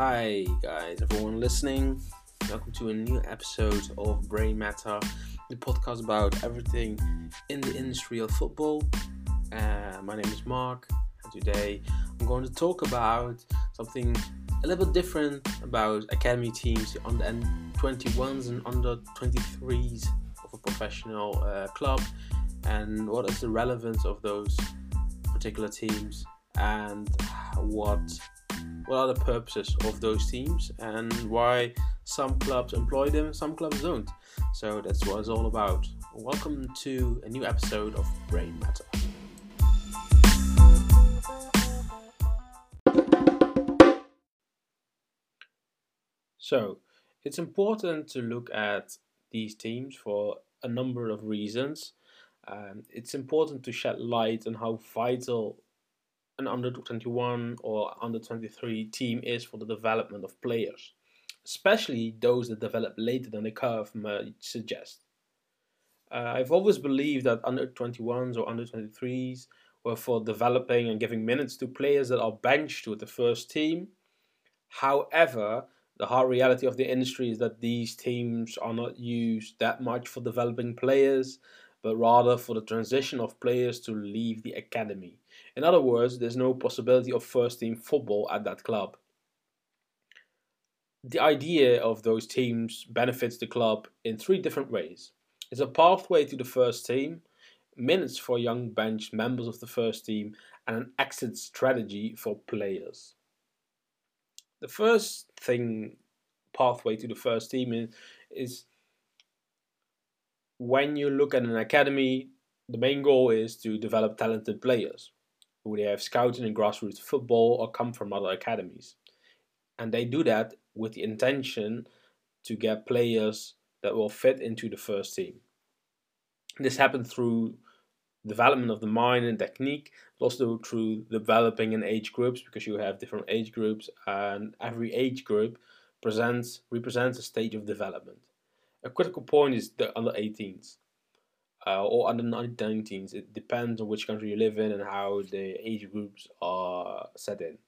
Hi, guys, everyone listening. Welcome to a new episode of Brain Matter, the podcast about everything in the industry of football. Uh, my name is Mark, and today I'm going to talk about something a little bit different about academy teams, the under 21s and under 23s of a professional uh, club, and what is the relevance of those particular teams, and what what are the purposes of those teams and why some clubs employ them some clubs don't. So that's what it's all about. Welcome to a new episode of brain matter. So it's important to look at these teams for a number of reasons. Um, it's important to shed light on how vital an under 21 or under 23 team is for the development of players, especially those that develop later than the curve might suggest. Uh, I've always believed that under 21s or under 23s were for developing and giving minutes to players that are benched with the first team. However, the hard reality of the industry is that these teams are not used that much for developing players, but rather for the transition of players to leave the academy in other words, there's no possibility of first team football at that club. The idea of those teams benefits the club in three different ways. It's a pathway to the first team, minutes for young bench members of the first team, and an exit strategy for players. The first thing, pathway to the first team, is, is when you look at an academy, the main goal is to develop talented players who they have scouted in grassroots football or come from other academies. And they do that with the intention to get players that will fit into the first team. This happens through development of the mind and technique, but also through developing in age groups because you have different age groups and every age group presents represents a stage of development. A critical point is the under 18s uh, or under 19s. It depends on which country you live in and how the age groups are set in.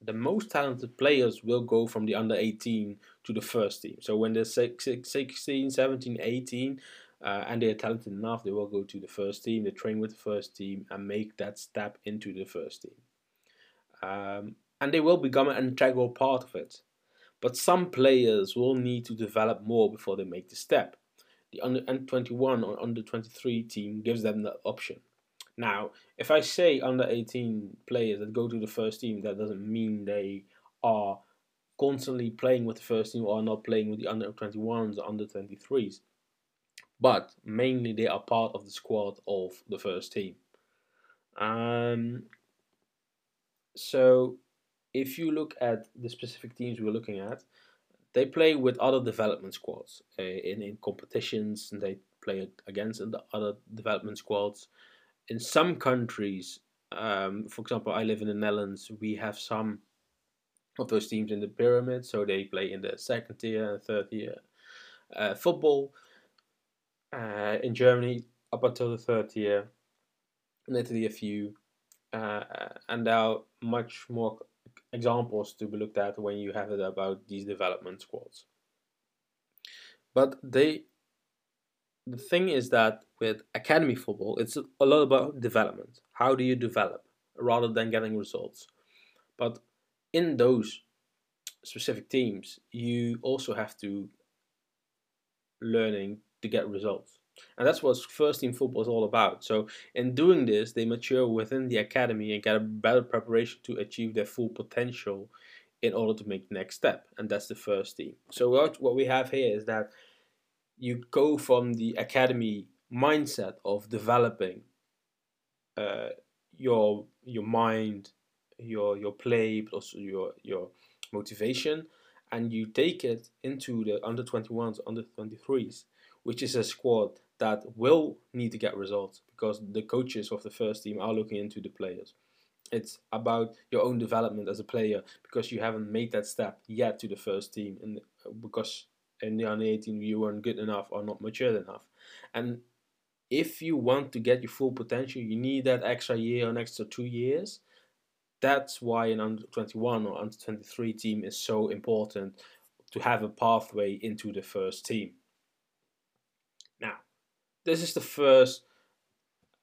The most talented players will go from the under 18 to the first team. So when they're 16, 17, 18, uh, and they're talented enough, they will go to the first team, they train with the first team, and make that step into the first team. Um, and they will become an integral part of it. But some players will need to develop more before they make the step the under 21 or under 23 team gives them that option. Now, if I say under 18 players that go to the first team, that doesn't mean they are constantly playing with the first team or not playing with the under 21s or under 23s. But mainly they are part of the squad of the first team. Um, so if you look at the specific teams we're looking at, they play with other development squads uh, in, in competitions and they play against the other development squads. In some countries, um, for example, I live in the Netherlands, we have some of those teams in the pyramid, so they play in the second tier and third tier uh, football. Uh, in Germany, up until the third tier, in Italy, a few, uh, and are much more examples to be looked at when you have it about these development squads. But they, the thing is that with academy football, it's a lot about development. How do you develop rather than getting results? But in those specific teams, you also have to learning to get results. And that's what first team football is all about. So, in doing this, they mature within the academy and get a better preparation to achieve their full potential in order to make the next step. And that's the first team. So, what, we have here is that you go from the academy mindset of developing uh, your your mind, your your play, but also your your motivation, and you take it into the under 21s, under 23s which is a squad that will need to get results because the coaches of the first team are looking into the players. It's about your own development as a player because you haven't made that step yet to the first team, and uh, because in the under 18 you weren't good enough or not mature enough. And if you want to get your full potential, you need that extra year or extra two years. that's why an under 21 or under 23 team is so important to have a pathway into the first team. This is the first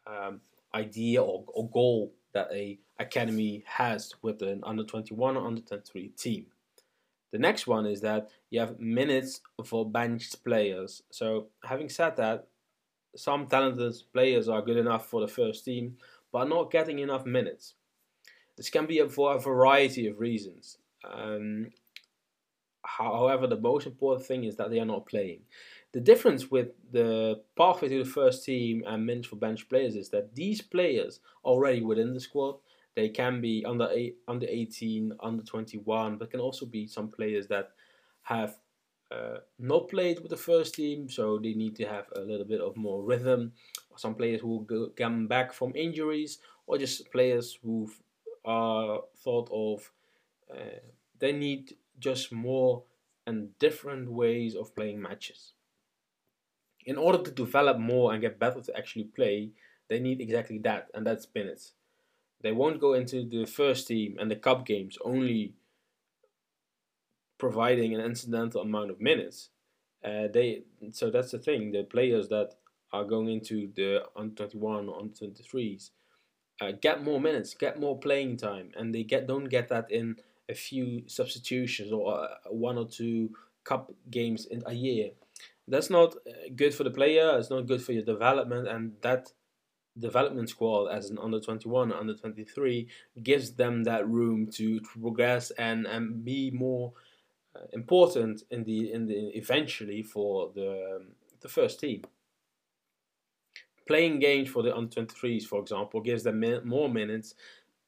um, idea or, or goal that a academy has with an under 21 or under 23 team. The next one is that you have minutes for benched players. So, having said that, some talented players are good enough for the first team, but not getting enough minutes. This can be for a variety of reasons. Um, however, the most important thing is that they are not playing. The difference with the pathway to the first team and minutes for bench players is that these players already within the squad they can be under eight, under 18, under 21, but can also be some players that have uh, not played with the first team, so they need to have a little bit of more rhythm. Some players who go, come back from injuries, or just players who are thought of. Uh, they need just more and different ways of playing matches. In order to develop more and get better to actually play, they need exactly that, and that's minutes. They won't go into the first team and the cup games only providing an incidental amount of minutes. Uh, they so that's the thing. The players that are going into the under twenty one or under twenty threes uh, get more minutes, get more playing time, and they get don't get that in a few substitutions or uh, one or two cup games in a year. That's not uh, good for the player. It's not good for your development, and that development squad as an under 21 under 23 gives them that room to, progress and, and be more uh, important in the in the eventually for the um, the first team playing games for the under 23s for example gives them min- more minutes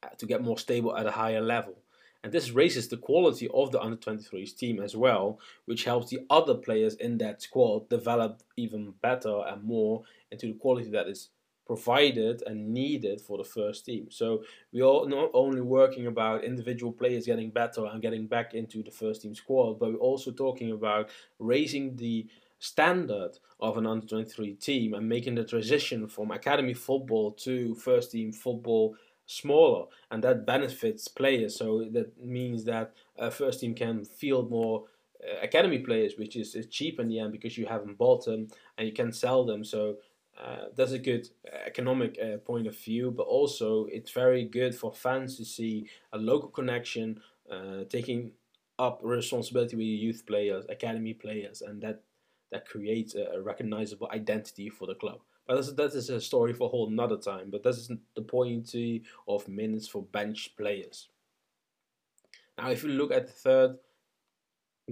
uh, to get more stable at a higher level and this raises the quality of the under 23s team as well which helps the other players in that squad develop even better and more into the quality that is provided and needed for the first team. So we are not only working about individual players getting better and getting back into the first team squad, but we're also talking about raising the standard of an under 23 team and making the transition from academy football to first team football smaller and that benefits players so that means that a first team can field more uh, academy players which is, is cheap in the end because you haven't bought them and you can sell them so uh, that's a good economic uh, point of view, but also it's very good for fans to see a local connection uh, taking up responsibility with youth players, academy players, and that that creates a recognizable identity for the club. But that's, that is a story for a whole another time. But this is the point of minutes for bench players. Now, if you look at the third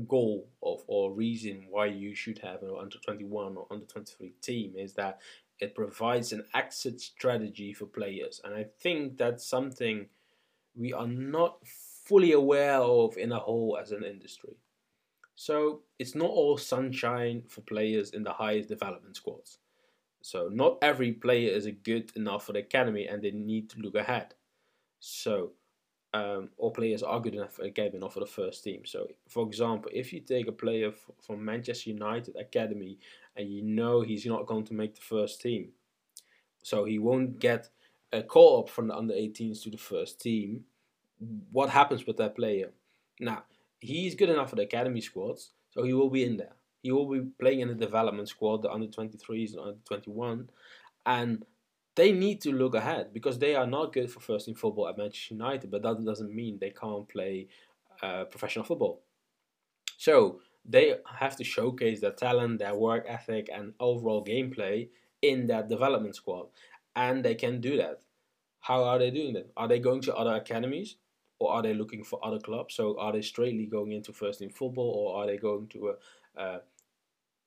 goal of or reason why you should have an under 21 or under 23 team is that it provides an exit strategy for players and i think that's something we are not fully aware of in a whole as an industry so it's not all sunshine for players in the highest development squads so not every player is good enough for the academy and they need to look ahead so um, all players are good enough again enough for the first team. So, for example, if you take a player from Manchester United academy and you know he's not going to make the first team, so he won't get a call up from the under 18s to the first team. What happens with that player? Now, he's good enough for the academy squads, so he will be in there. He will be playing in the development squad, the under 23s and under 21, and they need to look ahead because they are not good for first team football at Manchester United, but that doesn't mean they can't play uh, professional football. So they have to showcase their talent, their work ethic, and overall gameplay in that development squad, and they can do that. How are they doing that? Are they going to other academies? Or are they looking for other clubs? So are they straightly going into first team football, or are they going to a, a,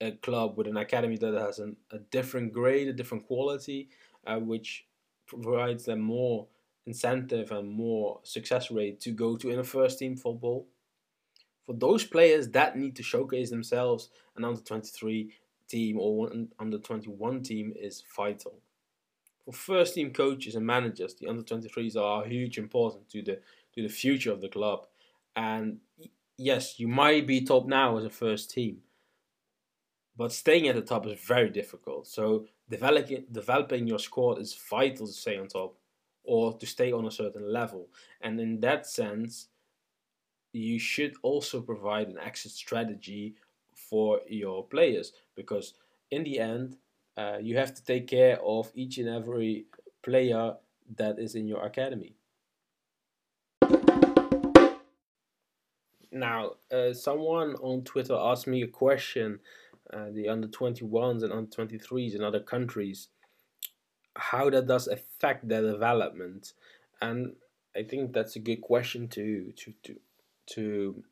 a club with an academy that has an, a different grade, a different quality, uh, which provides them more incentive and more success rate to go to in a first team football. For those players that need to showcase themselves, an under 23 team or an under 21 team is vital. For first team coaches and managers, the under 23s are huge important to the to the future of the club. And yes, you might be top now as a first team, but staying at the top is very difficult. So developing developing your squad is vital to stay on top. or to stay on a certain level. And in that sense, you should also provide an exit strategy for your players because in the end, uh, you have to take care of each and every player that is in your academy. Now, uh, someone on Twitter asked me a question uh, the under 21s and under 23s in other countries, how that does affect their development. And I think that's a good question to, to, to, to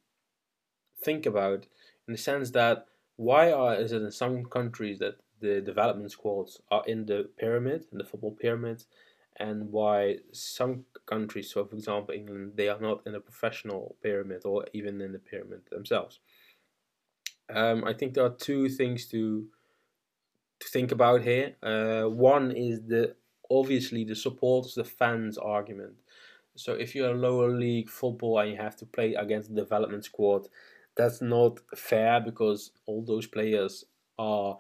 think about in the sense that why are, is it in some countries that the development squads are in the pyramid, in the football pyramid, and why some countries, so for example England, they are not in a professional pyramid or even in the pyramid themselves. Um, I think there are two things to to think about here. Uh, one is the obviously the supporters, the fans argument. So if you're a lower league football and you have to play against the development squad, that's not fair because all those players are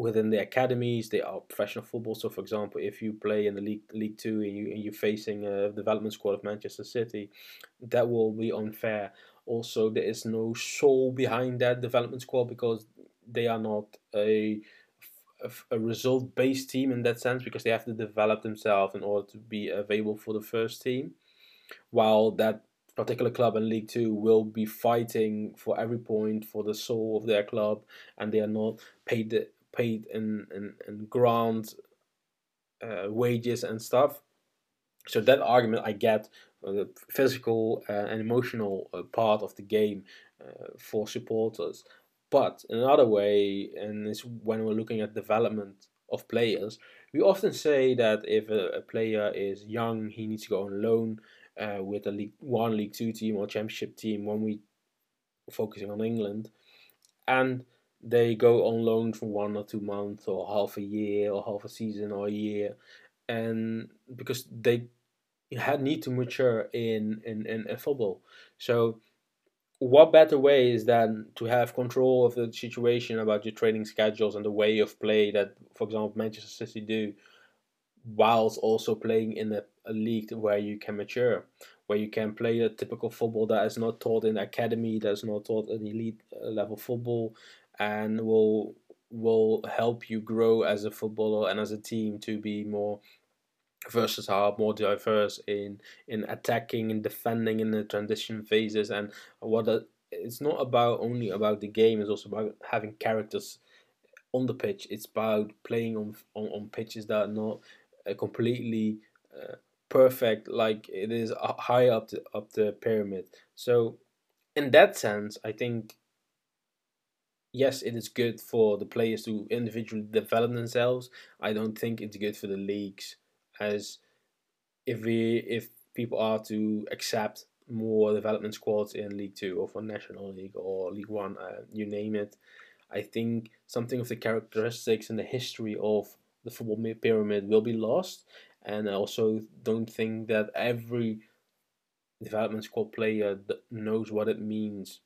within the academies. They are professional football. So, for example, if you play in the league League Two and you and you're facing a development squad of Manchester City, that will be unfair. Also, there is no soul behind that development squad because they are not a a, result based team in that sense because they have to develop themselves in order to be available for the first team. While that particular club in League Two will be fighting for every point for the soul of their club, and they are not paid paid in in, in ground uh, wages and stuff. So that argument I get uh, the physical uh, and emotional uh, part of the game uh, for supporters. But another way, and it's when we're looking at development of players, we often say that if a, a player is young, he needs to go on loan uh, with a League One, League Two team or Championship team. When we focusing on England, and they go on loan for one or two months or half a year or half a season or a year. And because they had need to mature in, in, in, in football. So what better way is than to have control of the situation about your training schedules and the way of play that for example manchester city do whilst also playing in a, a league where you can mature where you can play a typical football that is not taught in academy that's not taught in elite uh, level football and will will help you grow as a footballer and as a team to be more versatile, more diverse in in attacking and defending in the transition phases. And what a, it's not about only about the game; it's also about having characters on the pitch. It's about playing on on, on pitches that are not uh, completely uh, perfect, like it is high up the up the pyramid. So, in that sense, I think yes, it is good for the players to individually develop themselves. I don't think it's good for the leagues, as if we if people are to accept more development squads in League Two or for National League or League One, uh, you name it. I think something of the characteristics and the history of the football pyramid will be lost, and I also don't think that every development squad player knows what it means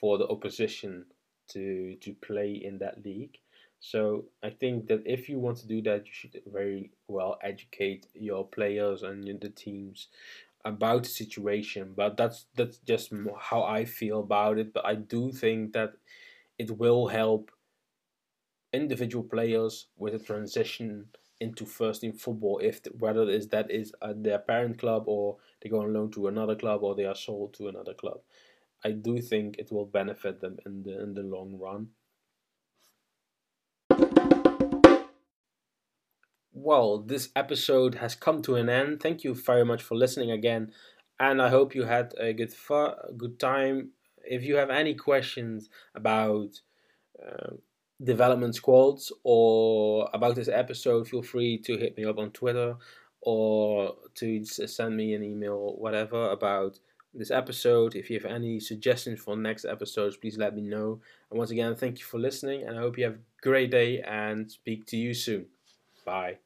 for the opposition to to play in that league. So I think that if you want to do that, you should very well educate your players and the teams about the situation. But that's that's just how I feel about it. But I do think that it will help individual players with a transition into first team football if whether it is that is at their parent club or they go on loan to another club or they are sold to another club. I do think it will benefit them in the in the long run. Well, this episode has come to an end. Thank you very much for listening again, and I hope you had a good fu- good time. If you have any questions about uh, development squads or about this episode, feel free to hit me up on Twitter or to send me an email, whatever, about this episode. If you have any suggestions for next episodes, please let me know. And once again, thank you for listening, and I hope you have a great day and speak to you soon. Bye.